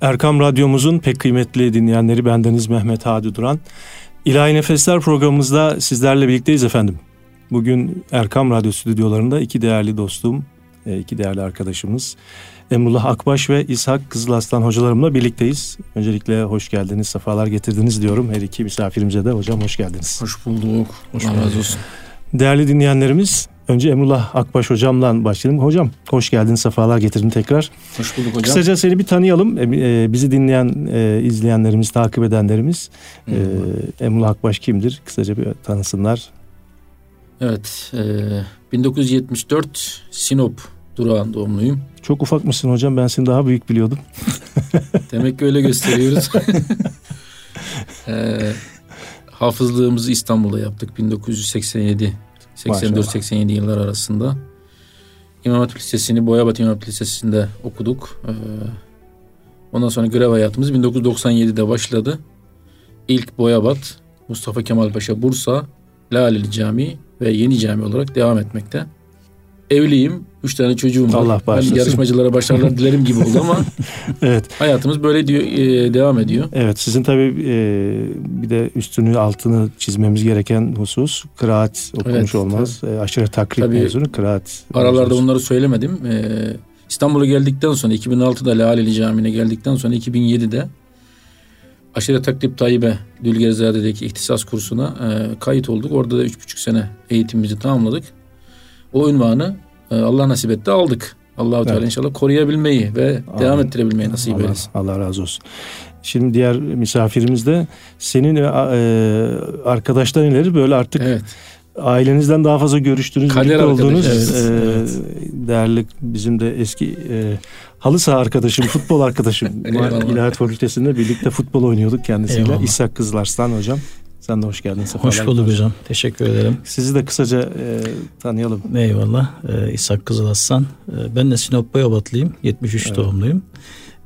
Erkam Radyomuzun pek kıymetli dinleyenleri bendeniz Mehmet Hadi Duran. İlahi Nefesler programımızda sizlerle birlikteyiz efendim. Bugün Erkam Radyo stüdyolarında iki değerli dostum, e, iki değerli arkadaşımız Emrullah Akbaş ve İshak Kızılaslan hocalarımla birlikteyiz. Öncelikle hoş geldiniz, sefalar getirdiniz diyorum. Her iki misafirimize de hocam hoş geldiniz. Hoş bulduk. Hoş Allah razı olsun. Değerli dinleyenlerimiz, önce Emrullah Akbaş hocamla başlayalım. Hocam hoş geldin, sefalar getirdin tekrar. Hoş bulduk hocam. Kısaca seni bir tanıyalım. E, bizi dinleyen, e, izleyenlerimiz, takip edenlerimiz e, Emrullah Akbaş kimdir? Kısaca bir tanısınlar. Evet, e, 1974 Sinop durağın doğumluyum. Çok ufak mısın hocam? Ben seni daha büyük biliyordum. Demek ki öyle gösteriyoruz. e, hafızlığımızı İstanbul'da yaptık 1987 84-87 yıllar arasında. İmam Hatip Lisesi'ni Boyabat İmam Hatip Lisesi'nde okuduk. Ee, ondan sonra görev hayatımız 1997'de başladı. İlk Boyabat, Mustafa Kemal Paşa Bursa, Laleli Camii ve Yeni Cami olarak devam etmekte. Evliyim. Üç tane çocuğum var. Allah bağışlasın. Hani yarışmacılara başarılar dilerim gibi oldu ama evet. hayatımız böyle diyor, e, devam ediyor. Evet sizin tabii e, bir de üstünü altını çizmemiz gereken husus kıraat okumuş evet, olmaz. E, aşırı takrib tabii, mezunu kıraat. Aralarda mevzusu. bunları söylemedim. E, İstanbul'a geldikten sonra 2006'da Laleli Camii'ne geldikten sonra 2007'de Aşire Takrib Tayyip'e Dülgerzade'deki ihtisas kursuna e, kayıt olduk. Orada da üç buçuk sene eğitimimizi tamamladık o ünvanı e, Allah nasip etti aldık. Allahu Teala evet. inşallah koruyabilmeyi ve Amin. devam ettirebilmeyi nasip Allah, eylesin. Allah razı olsun. Şimdi diğer misafirimiz de senin e, arkadaşların ileri böyle artık evet. ailenizden daha fazla görüştüğünüz, Kader birlikte olduğunuz evet, e, evet. değerli bizim de eski e, halı saha arkadaşım, futbol arkadaşım. İlahiyat Fakültesi'nde birlikte futbol oynuyorduk kendisiyle. Eyvallah. İshak Kızlarslan hocam. Sen de hoş geldin. Hoş bulduk hocam. Teşekkür ederim. Sizi de kısaca e, tanıyalım. Eyvallah. E, İshak Kızılaslan. E, ben de Sinop Boyabatlıyım. 73 evet. doğumluyum.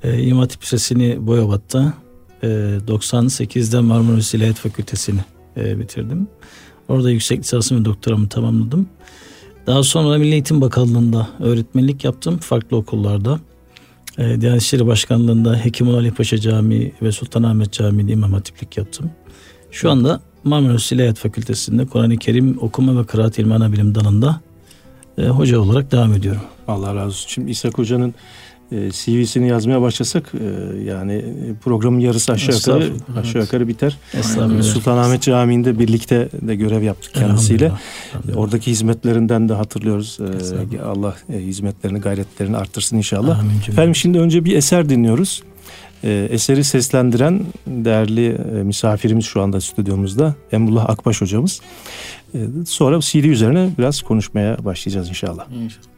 E, İmam Hatip Lisesi'ni Boyabat'ta e, 98'de Marmara İlahiyat Fakültesini e, bitirdim. Orada yüksek lisansımı ve doktoramı tamamladım. Daha sonra Milli Eğitim Bakanlığı'nda öğretmenlik yaptım farklı okullarda. E, Diyanet İşleri Başkanlığı'nda Hekim Ali Paşa Camii ve Sultanahmet Camii'nde imam hatiplik yaptım. Şu anda Marmaris İlahiyat Fakültesi'nde Kur'an-ı Kerim okuma ve kıraat ilmi ana bilim dalında e, hoca olarak devam ediyorum. Allah razı olsun. Şimdi İshak Hoca'nın e, CV'sini yazmaya başlasak e, yani programın yarısı aşağı yukarı aşağı yukarı biter. Sultanahmet Camii'nde birlikte de görev yaptık kendisiyle. Oradaki hizmetlerinden de hatırlıyoruz. E, Allah e, hizmetlerini, gayretlerini arttırsın inşallah. Amin. Efendim şimdi önce bir eser dinliyoruz. E, eseri seslendiren değerli e, misafirimiz şu anda stüdyomuzda Emrullah Akbaş hocamız. E, sonra CD üzerine biraz konuşmaya başlayacağız inşallah. İnşallah.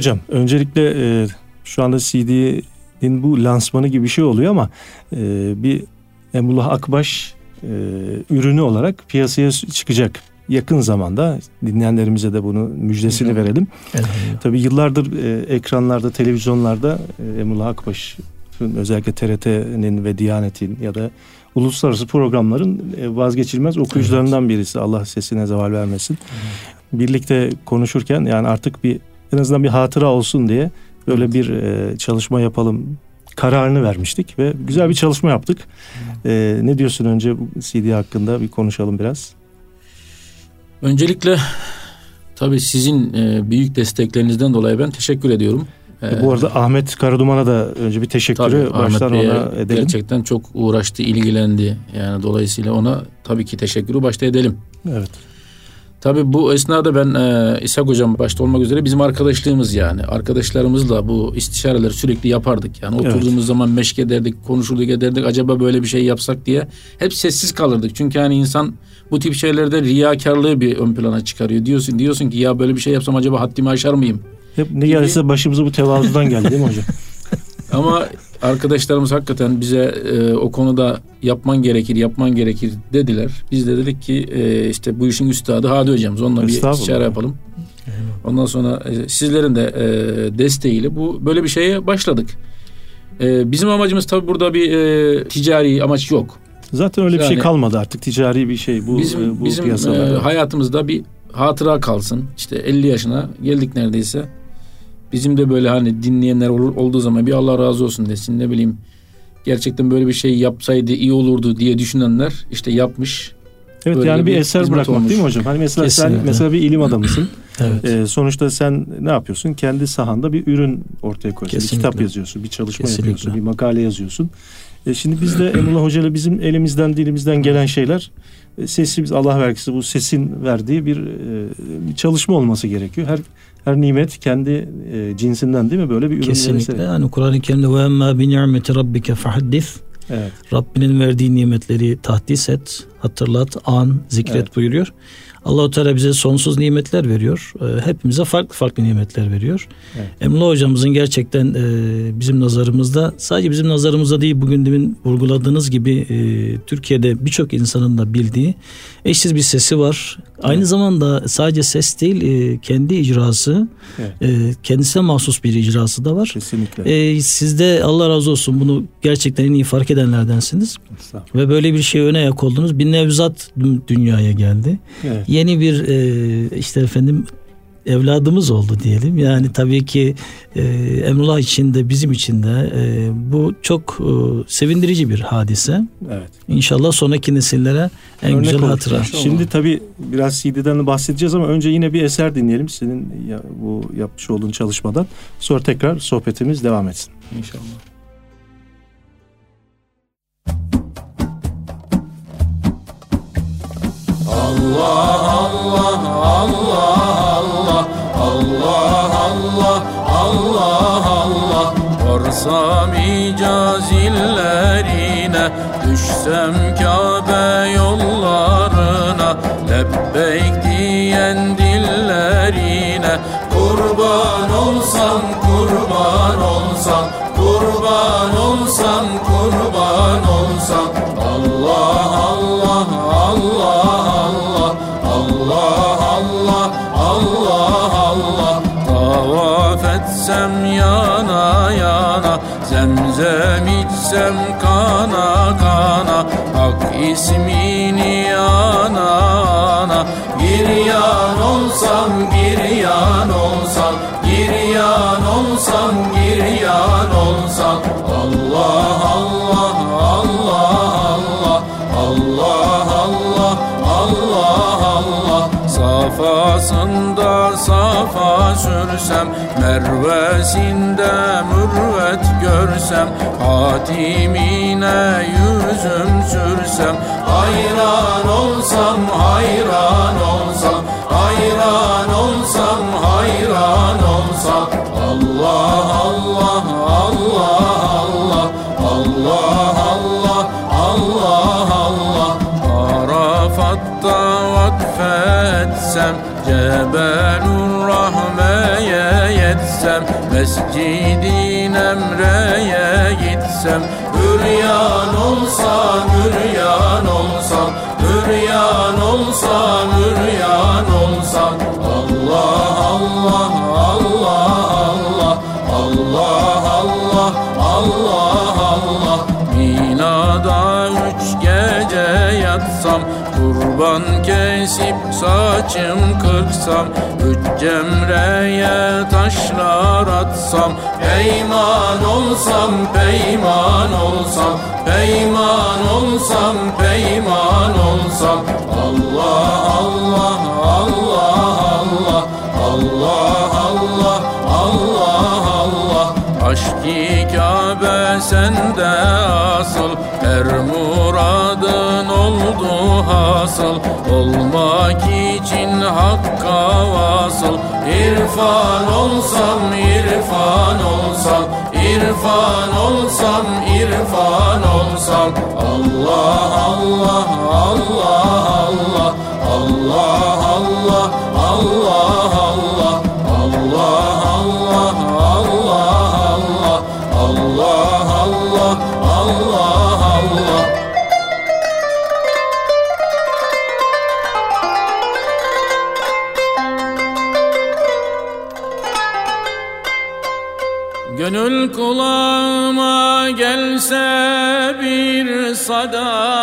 Hocam öncelikle e, şu anda CD'nin bu lansmanı gibi bir şey oluyor ama e, bir Emrullah Akbaş e, ürünü olarak piyasaya çıkacak yakın zamanda dinleyenlerimize de bunu müjdesini verelim. Tabii yıllardır e, ekranlarda, televizyonlarda e, Emrullah Akbaş'ın özellikle TRT'nin ve Diyanet'in ya da uluslararası programların e, vazgeçilmez okuyucularından birisi. Allah sesine zeval vermesin. Birlikte konuşurken yani artık bir en azından bir hatıra olsun diye böyle bir e, çalışma yapalım kararını vermiştik ve güzel bir çalışma yaptık. E, ne diyorsun önce bu CD hakkında bir konuşalım biraz. Öncelikle tabii sizin e, büyük desteklerinizden dolayı ben teşekkür ediyorum. E, bu arada Ahmet Karaduman'a da önce bir teşekkürü tabii, baştan Ahmet ona edelim. Gerçekten çok uğraştı, ilgilendi. Yani dolayısıyla ona tabii ki teşekkürü başta edelim. Evet. Tabii bu esnada ben e, İshak Hocam başta olmak üzere bizim arkadaşlığımız yani. Arkadaşlarımızla bu istişareleri sürekli yapardık. Yani oturduğumuz evet. zaman meşk ederdik, konuşurduk ederdik. Acaba böyle bir şey yapsak diye. Hep sessiz kalırdık. Çünkü hani insan bu tip şeylerde riyakarlığı bir ön plana çıkarıyor. Diyorsun diyorsun ki ya böyle bir şey yapsam acaba haddimi aşar mıyım? Hep ne gelse başımıza bu tevazudan geldi değil mi hocam? Ama arkadaşlarımız hakikaten bize e, o konuda yapman gerekir, yapman gerekir dediler. Biz de dedik ki e, işte bu işin üstadı Hadi hocamız. Onunla bir istişare yapalım. Ondan sonra e, sizlerin de e, desteğiyle bu böyle bir şeye başladık. E, bizim amacımız tabii burada bir e, ticari amaç yok. Zaten öyle yani, bir şey kalmadı artık ticari bir şey bu bizim, e, bu bizim e, hayatımızda bir hatıra kalsın. İşte 50 yaşına geldik neredeyse. Bizim de böyle hani dinleyenler olur, olduğu zaman bir Allah razı olsun desin ne bileyim gerçekten böyle bir şey yapsaydı iyi olurdu diye düşünenler işte yapmış. Evet böyle yani bir, bir eser bırakmak olmuş. değil mi hocam? Hani mesela Kesinlikle. sen mesela bir ilim adamısın. evet. Ee, sonuçta sen ne yapıyorsun? Kendi sahanda bir ürün ortaya koyuyorsun. Kesinlikle. Bir kitap yazıyorsun, bir çalışma Kesinlikle. yapıyorsun, bir makale yazıyorsun. E şimdi biz de Emrullah Hoca ile bizim elimizden dilimizden gelen şeyler sesimiz Allah vergisi bu sesin verdiği bir, e, çalışma olması gerekiyor. Her her nimet kendi e, cinsinden değil mi? Böyle bir ürün Kesinlikle. Verirse. Yani Kur'an-ı Kerim'de ve emmâ bi ni'meti rabbike fahaddis. Evet. Rabbinin verdiği nimetleri tahdis et, hatırlat, an, zikret evet. buyuruyor. Allahu Teala bize sonsuz nimetler veriyor. E, hepimize farklı farklı nimetler veriyor. Evet. Emre hocamızın gerçekten e, bizim nazarımızda sadece bizim nazarımızda değil bugün demin vurguladığınız gibi e, Türkiye'de birçok insanın da bildiği eşsiz bir sesi var. Aynı evet. zamanda sadece ses değil e, kendi icrası evet. e, kendisine mahsus bir icrası da var. Kesinlikle. E, siz de Allah razı olsun bunu gerçekten en iyi fark edenlerdensiniz. Ve böyle bir şey öne ayak oldunuz. Bir nevzat dünyaya geldi. Evet. Yeni bir e, işte efendim evladımız oldu diyelim. Yani tabii ki e, Emrullah için de bizim için de e, bu çok e, sevindirici bir hadise. Evet. İnşallah sonraki nesillere en Örnek güzel hatıra. İnşallah. Şimdi tabii biraz CD'den bahsedeceğiz ama önce yine bir eser dinleyelim senin ya, bu yapmış olduğun çalışmadan. Sonra tekrar sohbetimiz devam etsin. İnşallah. Allah Allah Allah Allah Allah Allah Allah Varsam icazillerine Düşsem Kabe yollarına Lebbeyk diyen dillerine. Kurban olsam kurban olsam Kurban olsam kurban olsam Allah Allah Allah Etsem yana yana Zemzem içsem kana kana Hak ismini ana ana. Giryan olsam giryan olsam Giryan olsam giryan olsam. Allah Allah Allah Allah Allah Allah Allah Allah. Safasında safa sürsem Mervesinde mürvet görsem Hatimine yüzüm sürsem Hayran olsam hayran olsam Hayran olsam hayran olsam. Allah Allah Allah Allah Allah Allah Allah Allah. Arafat'ta vakfetsem Cebelur gitsem Mescidin Emre'ye gitsem Hüryan olsam, hüryan olsam Hüryan olsam, hüryan olsam Allah Allah, Allah Allah Allah Allah, Allah Allah. Minada üç gece yatsam Kurban kesip saçım kırksam Üç cemreye taşlar atsam. Peyman olsam, peyman olsam Peyman olsam, peyman olsam. Allah Allah Allah Allah Allah Aşk-ı Kabe sende asıl. Her muradın oldu hasıl. Olmak için hakka vasıl. İrfan olsam, irfan olsam. İrfan olsam, irfan olsam. Allah Allah Allah Allah Allah kulağıma gelse bir sada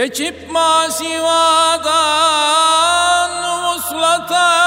Geçip masivadan vuslata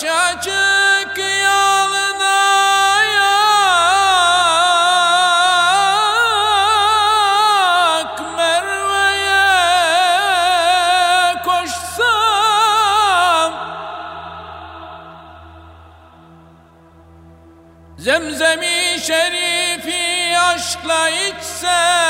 Aşacık yoluna yak. Merve'ye koşsam. Zemzemi şerifi aşkla içsem.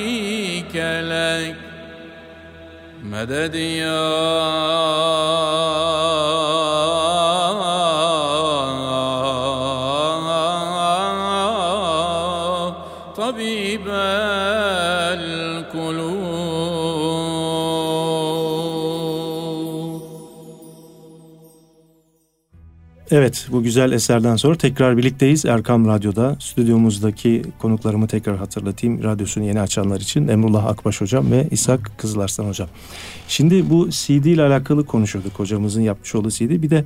مدد يا Evet bu güzel eserden sonra tekrar birlikteyiz Erkam Radyo'da. Stüdyomuzdaki konuklarımı tekrar hatırlatayım. Radyosunu yeni açanlar için Emrullah Akbaş Hocam ve İshak Kızılarslan Hocam. Şimdi bu CD ile alakalı konuşuyorduk hocamızın yapmış olduğu CD. Bir de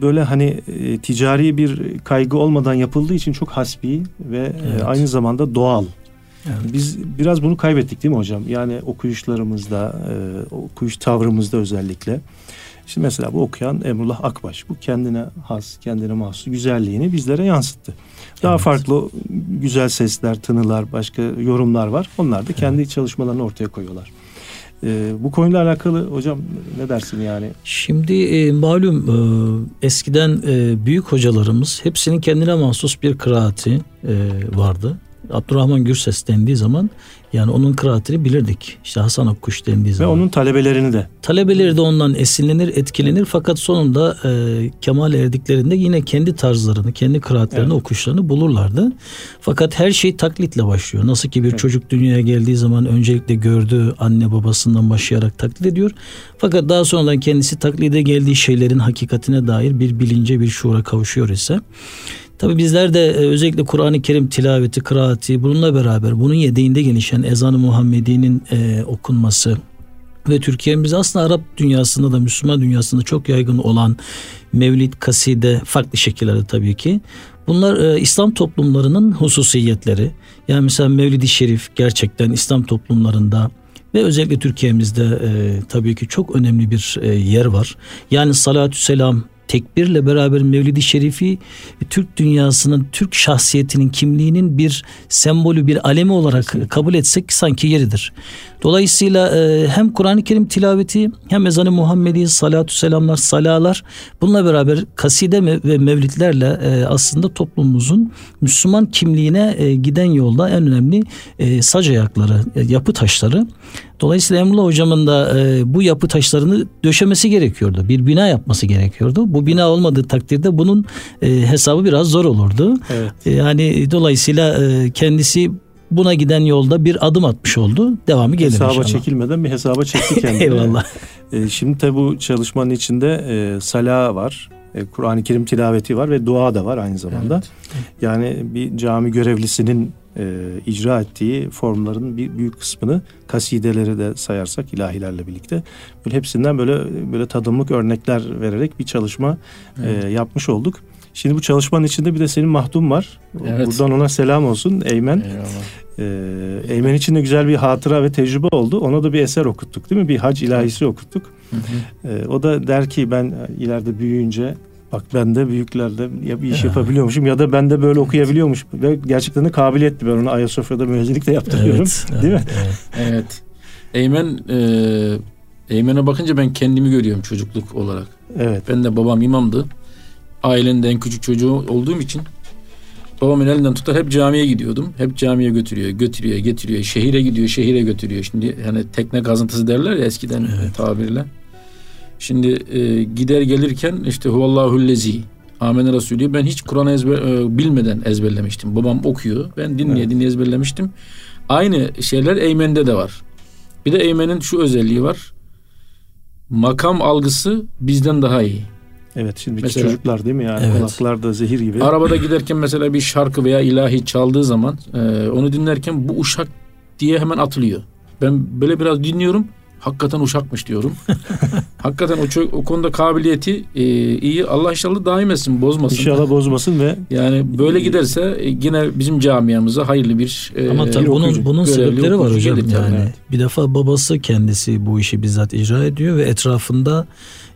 böyle hani e, ticari bir kaygı olmadan yapıldığı için çok hasbi ve e, evet. aynı zamanda doğal. Evet. Biz biraz bunu kaybettik değil mi hocam? Yani okuyuşlarımızda, e, okuyuş tavrımızda özellikle. Şimdi mesela bu okuyan Emrullah Akbaş bu kendine has, kendine mahsus güzelliğini bizlere yansıttı. Daha evet. farklı güzel sesler, tınılar, başka yorumlar var. Onlar da kendi evet. çalışmalarını ortaya koyuyorlar. Ee, bu konuyla alakalı hocam ne dersin yani? Şimdi e, malum e, eskiden e, büyük hocalarımız hepsinin kendine mahsus bir kıraati e, vardı. Abdurrahman Gürses dendiği zaman yani onun kıraatini bilirdik. İşte Hasan Akkuş dendiği zaman. Ve onun talebelerini de. Talebeleri de ondan esinlenir, etkilenir. Fakat sonunda e, kemal erdiklerinde yine kendi tarzlarını, kendi kıraatlerini, evet. okuşlarını bulurlardı. Fakat her şey taklitle başlıyor. Nasıl ki bir evet. çocuk dünyaya geldiği zaman öncelikle gördüğü anne babasından başlayarak taklit ediyor. Fakat daha sonradan kendisi taklide geldiği şeylerin hakikatine dair bir bilince, bir şuura kavuşuyor ise Tabi bizler de e, özellikle Kur'an-ı Kerim tilaveti, kıraati bununla beraber bunun yedeğinde gelişen ezan-ı Muhammedi'nin e, okunması ve Türkiye'miz aslında Arap dünyasında da Müslüman dünyasında çok yaygın olan mevlid, kaside farklı şekillerde tabii ki. Bunlar e, İslam toplumlarının hususiyetleri. Yani mesela Mevlid-i Şerif gerçekten İslam toplumlarında ve özellikle Türkiye'mizde e, tabii ki çok önemli bir e, yer var. Yani salatü selam tekbirle beraber Mevlid-i Şerif'i Türk dünyasının, Türk şahsiyetinin, kimliğinin bir sembolü, bir alemi olarak kabul etsek sanki yeridir. Dolayısıyla e, hem Kur'an-ı Kerim tilaveti hem ezan-ı Muhammedi, salatü selamlar, salalar bununla beraber kaside ve mevlitlerle e, aslında toplumumuzun Müslüman kimliğine e, giden yolda en önemli sac ayakları, yapı taşları. Dolayısıyla Emrullah hocamın da bu yapı taşlarını döşemesi gerekiyordu. Bir bina yapması gerekiyordu. Bu bina olmadığı takdirde bunun hesabı biraz zor olurdu. Evet. Yani dolayısıyla kendisi buna giden yolda bir adım atmış oldu. Devamı gelir hesaba inşallah. çekilmeden bir hesaba çekti kendini. Eyvallah. E, şimdi tabi bu çalışmanın içinde e, sala var. E, Kur'an-ı Kerim tilaveti var ve dua da var aynı zamanda. Evet. Yani bir cami görevlisinin e, icra ettiği formların bir büyük kısmını kasideleri de sayarsak ilahilerle birlikte böyle hepsinden böyle böyle tadımlık örnekler vererek bir çalışma e, evet. e, yapmış olduk. Şimdi bu çalışmanın içinde bir de senin mahdum var. Evet. Buradan ona selam olsun Eymen. Ee, Eymen için de güzel bir hatıra ve tecrübe oldu. Ona da bir eser okuttuk değil mi? Bir hac ilahisi okuttuk. Hı hı. Ee, o da der ki ben ileride büyüyünce bak ben de büyüklerde ya bir iş yapabiliyormuşum ya da ben de böyle okuyabiliyormuş. Ve gerçekten de kabiliyetli. Ben onu Ayasofya'da müezzinlik de yaptırıyorum. Evet, değil evet, mi? Evet. evet. Eymen e, Eymen'e bakınca ben kendimi görüyorum çocukluk olarak. Evet. Ben de babam imamdı. Ailenin de en küçük çocuğu olduğum için babamın elinden tutar hep camiye gidiyordum. Hep camiye götürüyor, götürüyor, getiriyor. Şehire gidiyor, şehire götürüyor. Şimdi hani tekne kazıntısı derler ya eskiden evet. tabirle. Şimdi e, gider gelirken işte huvallahullezi Amen Resulü ben hiç Kur'an ezber, e, bilmeden ezberlemiştim. Babam okuyor. Ben dinleye evet. dinleye ezberlemiştim. Aynı şeyler Eymen'de de var. Bir de Eymen'in şu özelliği var. Makam algısı bizden daha iyi. Evet şimdi mesela, çocuklar değil mi yani evet. kulaklarda zehir gibi. Arabada giderken mesela bir şarkı veya ilahi çaldığı zaman e, onu dinlerken bu uşak diye hemen atılıyor. Ben böyle biraz dinliyorum hakikaten uşakmış diyorum. hakikaten o, o konuda kabiliyeti e, iyi. Allah inşallah daim etsin, bozmasın. İnşallah bozmasın ve yani böyle giderse e, yine bizim camiamıza hayırlı bir e, Ama tabii bunun okuyucu, bunun sebepleri var hocam. Yani yani bir defa babası kendisi bu işi bizzat icra ediyor ve etrafında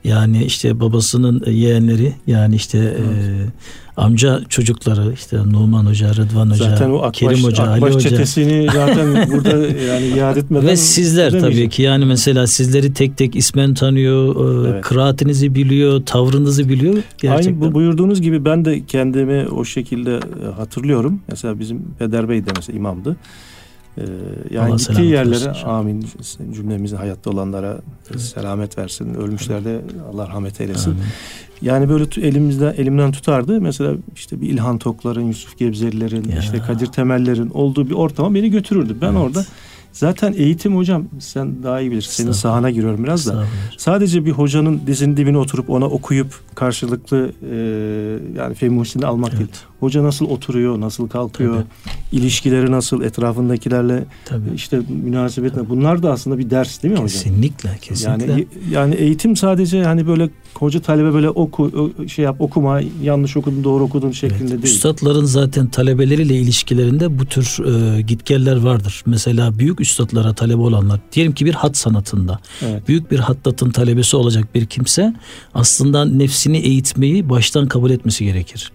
yani işte babasının yeğenleri yani işte evet. e, amca çocukları işte Numan Hoca, Rıdvan Hoca, zaten o Akbaş, Kerim Hoca, Akbaş Ali Hoca. çetesini zaten burada yani iade etmeden Ve sizler tabii ki yani mesela sizleri tek tek ismen tanıyor, e, evet. kıraatinizi biliyor, tavrınızı biliyor. Gerçekten. Aynı bu buyurduğunuz gibi ben de kendimi o şekilde e, hatırlıyorum. Mesela bizim Peder Bey de mesela imamdı. Ee, yani Allah gittiği yerlere versin. amin cümlemizi hayatta olanlara evet. selamet versin. Ölmüşlerde Allah rahmet eylesin. Amin. Yani böyle elimizden elimden tutardı. Mesela işte bir İlhan Tokların, Yusuf Gebzelilerin, ya. işte Kadir Temellerin olduğu bir ortama beni götürürdü. Ben evet. orada Zaten eğitim hocam sen daha iyi bilirsin. Senin sahana giriyorum biraz da. Sadece bir hocanın dizinin dibine oturup ona okuyup karşılıklı e, yani Fehmi almak evet. değil. Hoca nasıl oturuyor, nasıl kalkıyor, Tabii. ilişkileri nasıl, etrafındakilerle Tabii. işte münasebet bunlar da aslında bir ders değil mi kesinlikle, hocam? Kesinlikle, kesinlikle. Yani yani eğitim sadece hani böyle hoca talebe böyle oku şey yap okuma, yanlış okudun, doğru okudun şeklinde evet. değil. Üstadların zaten talebeleriyle ilişkilerinde bu tür e, gitgeller vardır. Mesela büyük üstadlara talebe olanlar diyelim ki bir hat sanatında evet. büyük bir hattatın talebesi olacak bir kimse aslında nefsini eğitmeyi baştan kabul etmesi gerekir.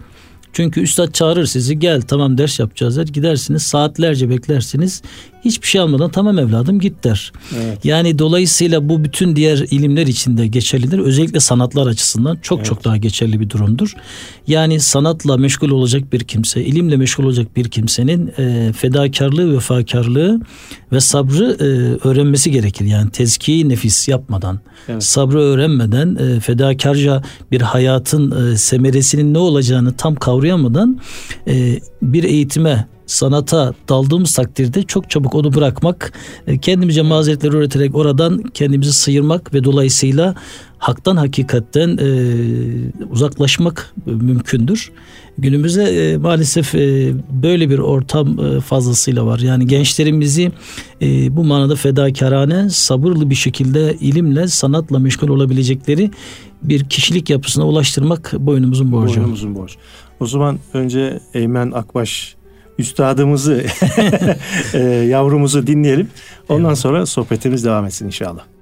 Çünkü üstad çağırır sizi gel tamam ders yapacağız der. Gidersiniz saatlerce beklersiniz. Hiçbir şey almadan tamam evladım git der. Evet. Yani dolayısıyla bu bütün diğer ilimler içinde geçerlidir. Özellikle sanatlar açısından çok evet. çok daha geçerli bir durumdur. Yani sanatla meşgul olacak bir kimse, ilimle meşgul olacak bir kimsenin e, fedakarlığı, vefakarlığı ve sabrı e, öğrenmesi gerekir. Yani tezkiyi nefis yapmadan, evet. sabrı öğrenmeden, e, fedakarca bir hayatın e, semeresinin ne olacağını tam kavrayamadan e, bir eğitime sanata daldığımız takdirde çok çabuk onu bırakmak, e, kendimize mazeretler üreterek oradan kendimizi sıyırmak ve dolayısıyla haktan hakikatten e, uzaklaşmak mümkündür. Günümüzde e, maalesef e, böyle bir ortam e, fazlasıyla var. Yani gençlerimizi e, bu manada fedakarane, sabırlı bir şekilde ilimle, sanatla meşgul olabilecekleri bir kişilik yapısına ulaştırmak boynumuzun borcu. Boynumuzun borcu. O zaman önce Eymen Akbaş üstadımızı, e, yavrumuzu dinleyelim. Ondan sonra sohbetimiz devam etsin inşallah.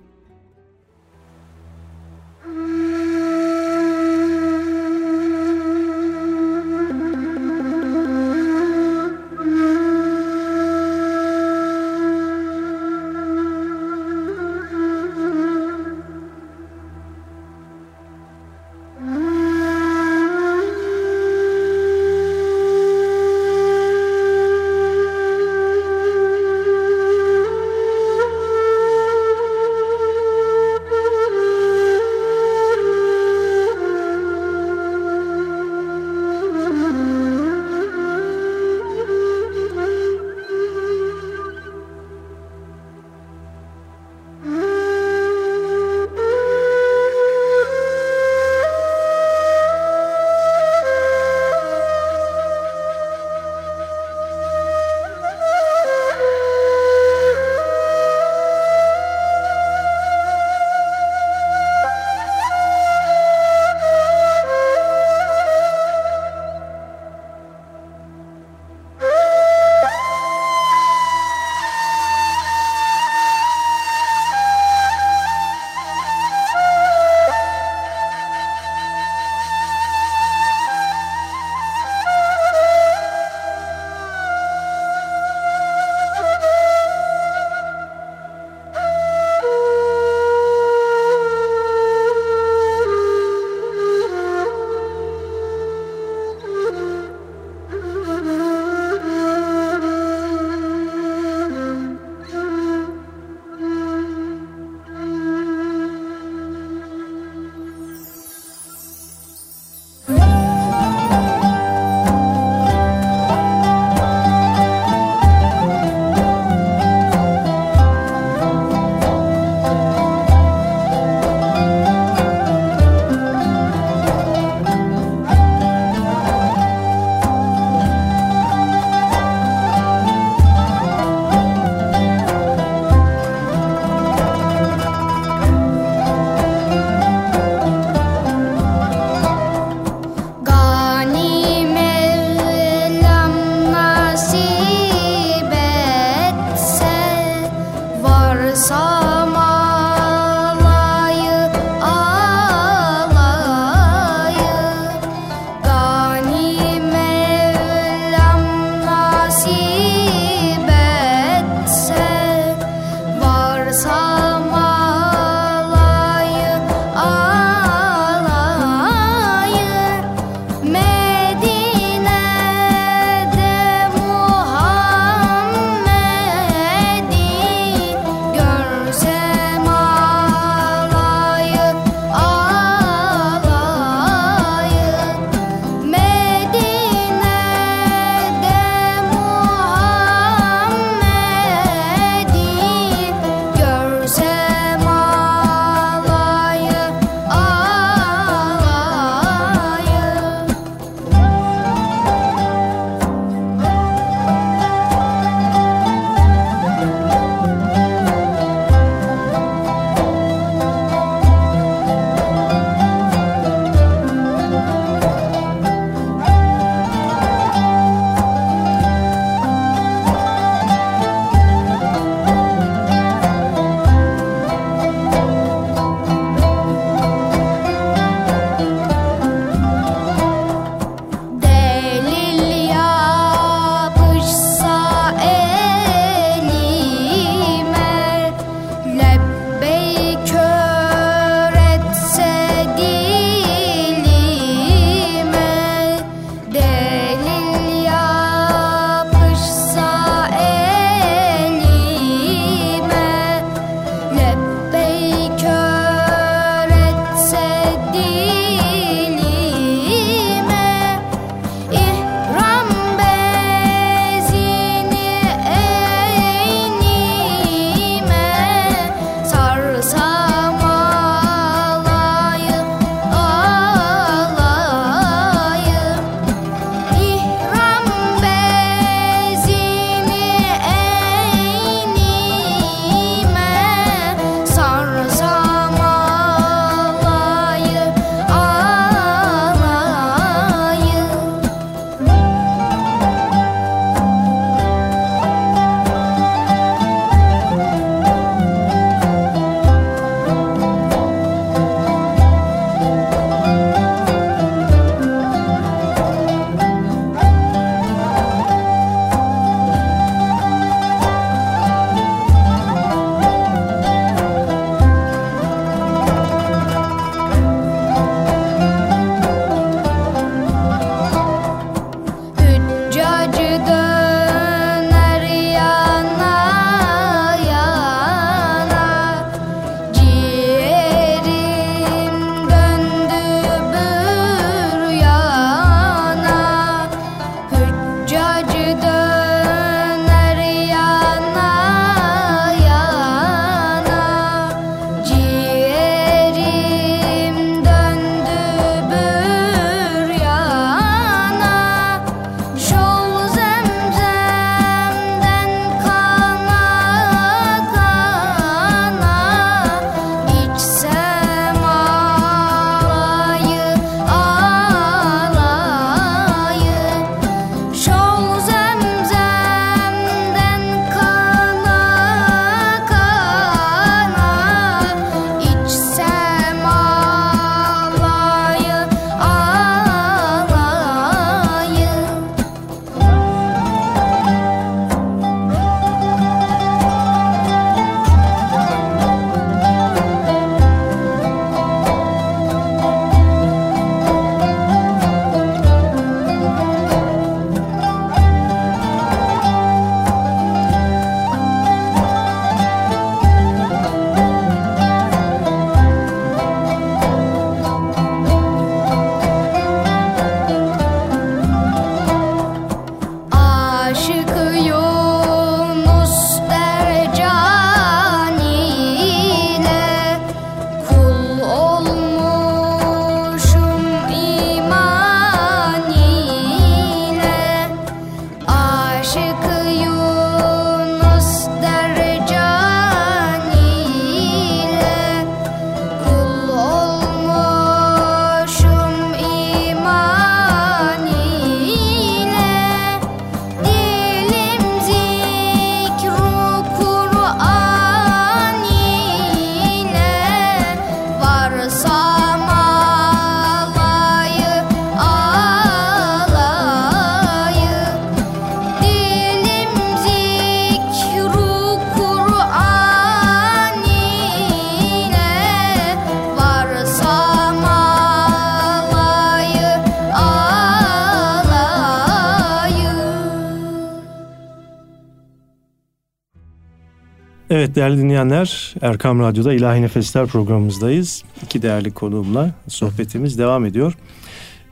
Evet değerli dinleyenler Erkam Radyo'da İlahi Nefesler programımızdayız. İki değerli konuğumla sohbetimiz devam ediyor.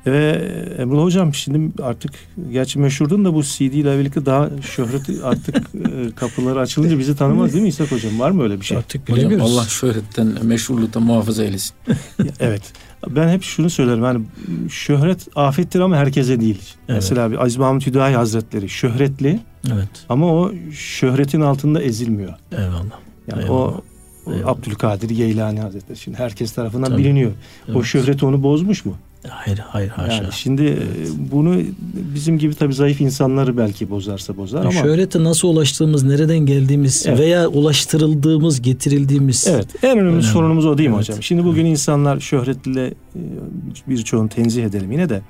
Ve Emrullah Hocam şimdi artık gerçi meşhurdun da bu CD ile birlikte daha şöhreti artık e, kapıları açılınca bizi tanımaz değil mi İshak Hocam? Var mı öyle bir şey? Artık bilemiyoruz. Hocam Allah şöhretten, meşhurluktan muhafaza eylesin. evet. Ben hep şunu söylerim. Yani şöhret afettir ama herkese değil. Evet. Mesela bir Aziz Mahmut Hüdayi Hazretleri şöhretli evet. ama o şöhretin altında ezilmiyor. Eyvallah. Yani Eyvallah. o Eyvallah. Abdülkadir Geylani Hazretleri şimdi herkes tarafından Tabii. biliniyor. Evet. O şöhret onu bozmuş mu? Hayır hayır haşa. Yani şimdi evet. bunu bizim gibi tabii zayıf insanları belki bozarsa bozar ama. Şöhrete nasıl ulaştığımız, nereden geldiğimiz evet. veya ulaştırıldığımız, getirildiğimiz. Evet en önemli önemli. sorunumuz o değil mi evet. hocam? Şimdi bugün evet. insanlar şöhretle e, birçoğunu tenzih edelim yine de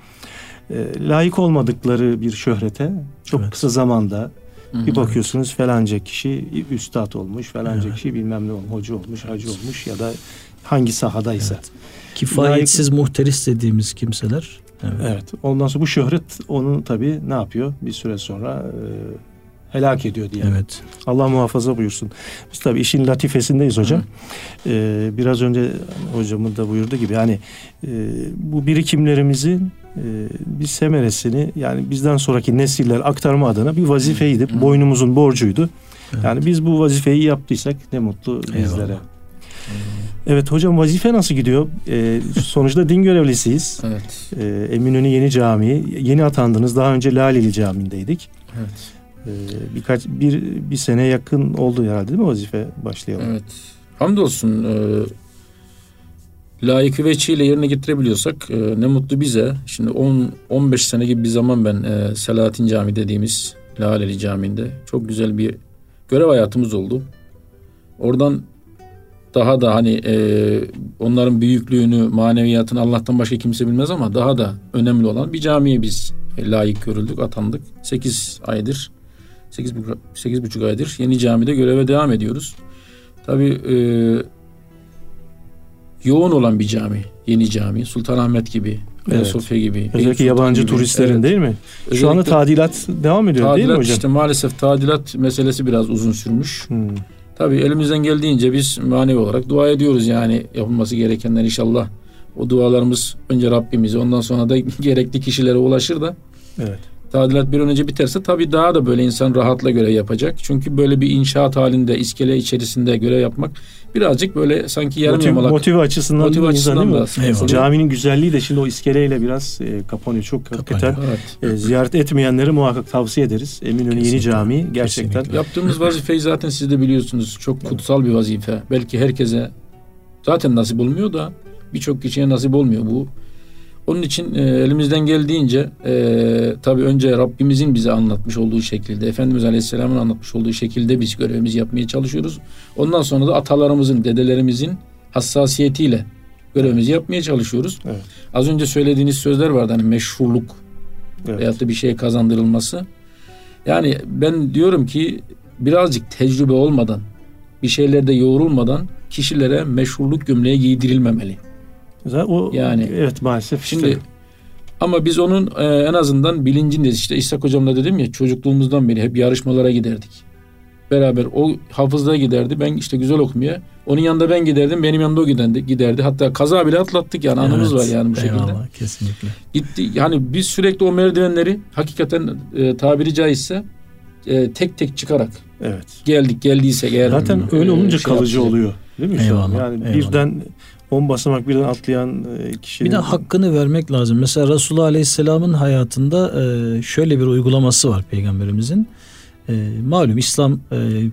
e, layık olmadıkları bir şöhrete çok evet. kısa zamanda Hı-hı. Bir bakıyorsunuz falanca kişi üstad olmuş, falanca evet. kişi bilmem ne olmuş, hoca olmuş, hacı olmuş ya da hangi sahadaysa. Evet. Kifayetsiz Layık... muhteris dediğimiz kimseler. Evet. evet. Ondan sonra bu şöhret onu tabii ne yapıyor? Bir süre sonra e, helak ediyor diye. Evet. Allah muhafaza buyursun. Biz tabii işin latifesindeyiz hocam. Ee, biraz önce hocamın da buyurdu gibi yani e, bu birikimlerimizin e, bir semeresini yani bizden sonraki nesiller aktarma adına bir vazifeydi. Hı. Boynumuzun borcuydu. Evet. Yani biz bu vazifeyi yaptıysak ne mutlu bizlere. Evet hocam vazife nasıl gidiyor? Ee, sonuçta din görevlisiyiz. Evet. Ee, Eminönü Yeni Camii. Yeni atandınız. Daha önce Laleli Camii'ndeydik. Evet. Ee, birkaç bir bir sene yakın oldu herhalde değil mi vazife başlayalım? Evet. Hamdolsun e, layık veçiyle yerine getirebiliyorsak e, ne mutlu bize. Şimdi 10 15 sene gibi bir zaman ben e, Selahattin Camii dediğimiz Laleli Camii'nde çok güzel bir görev hayatımız oldu. Oradan daha da hani e, onların büyüklüğünü, maneviyatını Allah'tan başka kimse bilmez ama daha da önemli olan bir camiye biz layık görüldük, atandık. 8 aydır, 8, 8 buçuk aydır yeni camide göreve devam ediyoruz. Tabii e, yoğun olan bir cami, yeni cami. Sultanahmet gibi, evet. Sofya gibi. Özellikle yabancı gibi. turistlerin evet. değil mi? Özellikle, Şu anda tadilat devam ediyor tadilat, değil mi hocam? işte maalesef tadilat meselesi biraz uzun sürmüş. Hmm. Tabii elimizden geldiğince biz manevi olarak dua ediyoruz yani yapılması gerekenler inşallah. O dualarımız önce Rabbimize ondan sonra da gerekli kişilere ulaşır da. Evet. Tadilat bir an önce biterse tabii daha da böyle insan rahatla görev yapacak. Çünkü böyle bir inşaat halinde iskele içerisinde görev yapmak birazcık böyle sanki yarım motive, yamalak. Motive açısından, motive açısından da. Evet. Caminin güzelliği de şimdi o iskeleyle biraz e, kapanıyor. Çok kapanıyor, hakikaten evet. e, ziyaret etmeyenleri muhakkak tavsiye ederiz. Eminönü Kesinlikle. Yeni Camii gerçekten. Kesinlikle. Yaptığımız vazifeyi zaten siz de biliyorsunuz. Çok kutsal bir vazife. Belki herkese zaten nasip olmuyor da birçok kişiye nasip olmuyor bu. Onun için e, elimizden geldiğince e, tabii önce Rabbimizin bize anlatmış olduğu şekilde, Efendimiz Aleyhisselam'ın anlatmış olduğu şekilde biz görevimizi yapmaya çalışıyoruz. Ondan sonra da atalarımızın, dedelerimizin hassasiyetiyle görevimizi yapmaya çalışıyoruz. Evet. Az önce söylediğiniz sözler vardı hani meşhurluk evet. veyahut da bir şeye kazandırılması. Yani ben diyorum ki birazcık tecrübe olmadan, bir şeylerde yoğrulmadan kişilere meşhurluk gömleği giydirilmemeli. O, yani evet maalesef. Şimdi işte. ama biz onun e, en azından bilincindeyiz. İşte İshak hocamla dedim ya çocukluğumuzdan beri hep yarışmalara giderdik. Beraber o hafızlığa giderdi. Ben işte güzel okumaya. Onun yanında ben giderdim. Benim yanında o giderdi. giderdi. Hatta kaza bile atlattık yani evet, anımız var yani bu şekilde. Eyvallah kesinlikle. Gitti yani biz sürekli o merdivenleri hakikaten e, tabiri caizse e, tek tek çıkarak evet. geldik geldiyse eğer zaten öyle e, olunca şey kalıcı yapacak. oluyor değil mi? Eyvallah, yani eyvallah. birden 10 basamak birden atlayan e, kişinin... Bir de hakkını vermek lazım. Mesela Resulullah Aleyhisselam'ın hayatında e, şöyle bir uygulaması var Peygamberimizin. E, malum İslam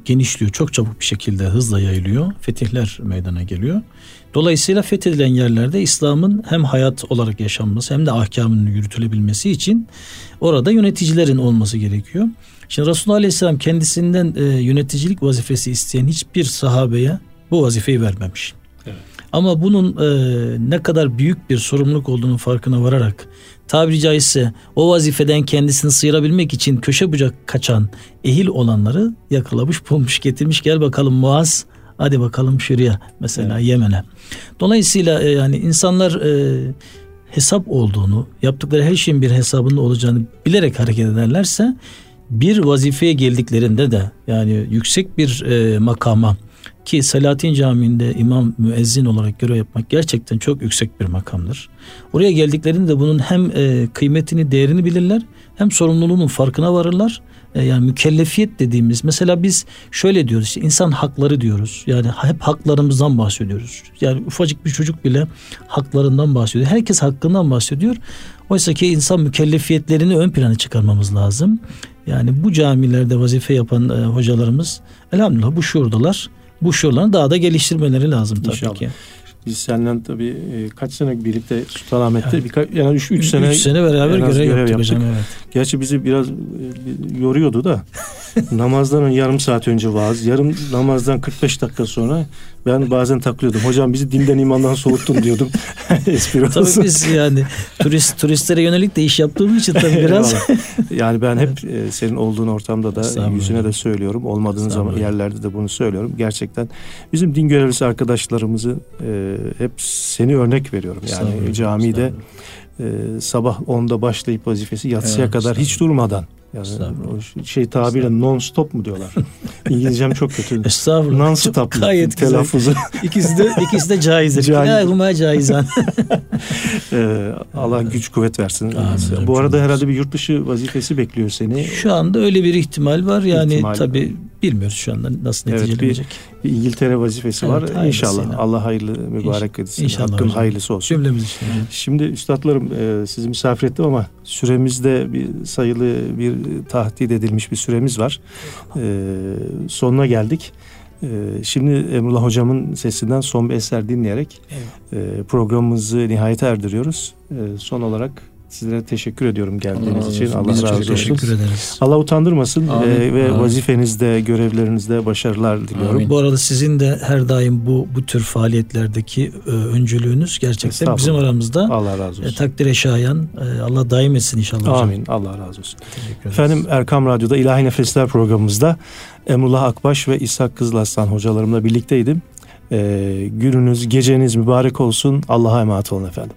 genişliyor. Çok çabuk bir şekilde hızla yayılıyor. Fetihler meydana geliyor. Dolayısıyla fethedilen yerlerde İslam'ın hem hayat olarak yaşanması hem de ahkamının yürütülebilmesi için orada yöneticilerin olması gerekiyor. Şimdi Resulullah Aleyhisselam kendisinden yöneticilik vazifesi isteyen hiçbir sahabeye bu vazifeyi vermemiş. Ama bunun e, ne kadar büyük bir sorumluluk olduğunu farkına vararak tabiri caizse o vazifeden kendisini sıyırabilmek için köşe bucak kaçan ehil olanları yakalamış bulmuş getirmiş gel bakalım Muaz hadi bakalım şuraya mesela evet. Yemen'e. Dolayısıyla e, yani insanlar e, hesap olduğunu yaptıkları her şeyin bir hesabında olacağını bilerek hareket ederlerse bir vazifeye geldiklerinde de yani yüksek bir e, makama ki Selahattin Camii'nde imam müezzin olarak görev yapmak gerçekten çok yüksek bir makamdır. Oraya geldiklerinde bunun hem e, kıymetini, değerini bilirler hem sorumluluğunun farkına varırlar. E, yani mükellefiyet dediğimiz mesela biz şöyle diyoruz işte insan hakları diyoruz. Yani hep haklarımızdan bahsediyoruz. Yani ufacık bir çocuk bile haklarından bahsediyor. Herkes hakkından bahsediyor. Oysa ki insan mükellefiyetlerini ön plana çıkarmamız lazım. Yani bu camilerde vazife yapan e, hocalarımız elhamdülillah bu şuurdalar. Bu şuurlarını daha da geliştirmeleri lazım tabii İnşallah. ki. Biz seninle tabii e, kaç sene birlikte Sultanahmet'te evet. birkaç yani 3 3 sene 3 sene beraber görev, görev yaptık. Hocam, evet. Gerçi bizi biraz e, yoruyordu da namazdan yarım saat önce vaaz, yarım namazdan 45 dakika sonra ben bazen takılıyordum. Hocam bizi dinden imandan soğuttun diyordum. Espri Tabii biz yani turist turistlere yönelik de iş yaptığımız için tabii biraz. yani ben hep e, senin olduğun ortamda da yüzüne de söylüyorum. Olmadığın zaman yerlerde de bunu söylüyorum. Gerçekten bizim din görevlisi arkadaşlarımızı e, hep seni örnek veriyorum. Yani camide e, sabah 10'da başlayıp vazifesi yatsıya evet, kadar hiç durmadan yani şey tabirle non stop mu diyorlar? İngilizcem çok kötü. Estağfurullah. Non stop Gayet telaffuzu. ikisi de ikisi de caizdir. Kilahuma caizan. ee, Allah güç kuvvet versin. Amin, Bu arada herhalde bir yurt dışı vazifesi bekliyor seni. Şu anda öyle bir ihtimal var. Yani ihtimal. tabii bilmiyoruz şu anda nasıl neticelenecek. Evet, bir, bir İngiltere vazifesi evet, var. İnşallah. Allah hayırlı mübarek etsin. İnşallah Hakkın hocam. hayırlısı olsun. Cümlemiz için. Şimdi üstadlarım e, sizi misafir ettim ama süremizde bir sayılı bir tahdit edilmiş bir süremiz var. E, sonuna geldik. E, şimdi Emrullah Hocam'ın sesinden son bir eser dinleyerek evet. e, programımızı nihayete erdiriyoruz. E, son olarak Sizlere teşekkür ediyorum geldiğiniz Allah için. Allah Biz razı olsun. Teşekkür ederiz. Allah utandırmasın Amin. E, ve Amin. vazifenizde, görevlerinizde başarılar diliyorum. Amin. Bu arada sizin de her daim bu bu tür faaliyetlerdeki e, öncülüğünüz gerçekten bizim aramızda Allah razı olsun. E, takdire şayan. E, Allah daim etsin inşallah. Amin. Hocam. Allah razı olsun. Efendim Erkam Radyo'da İlahi Nefesler programımızda Emrullah Akbaş ve İshak Kızılaslan hocalarımla birlikteydim. E, gününüz, geceniz mübarek olsun. Allah'a emanet olun efendim.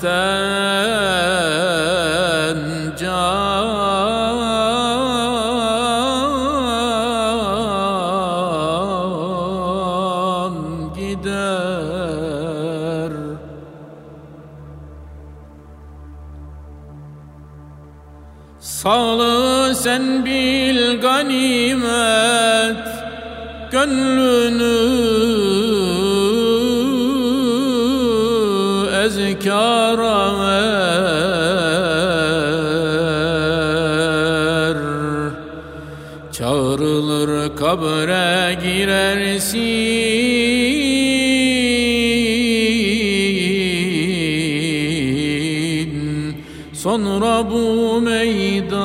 حتى Sonra bu meydan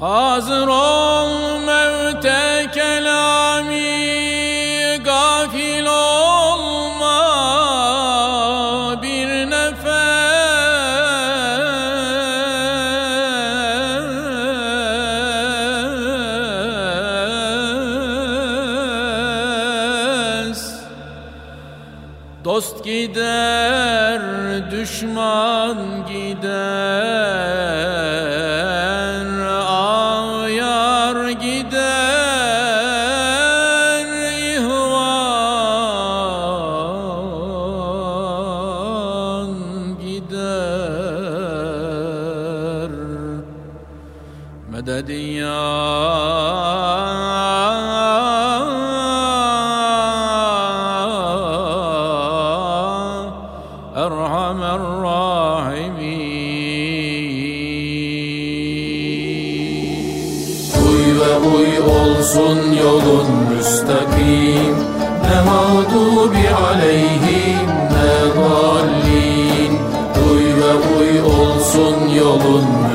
Hazır ol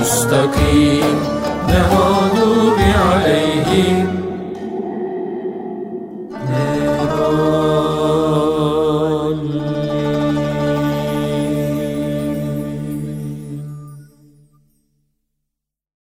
yolun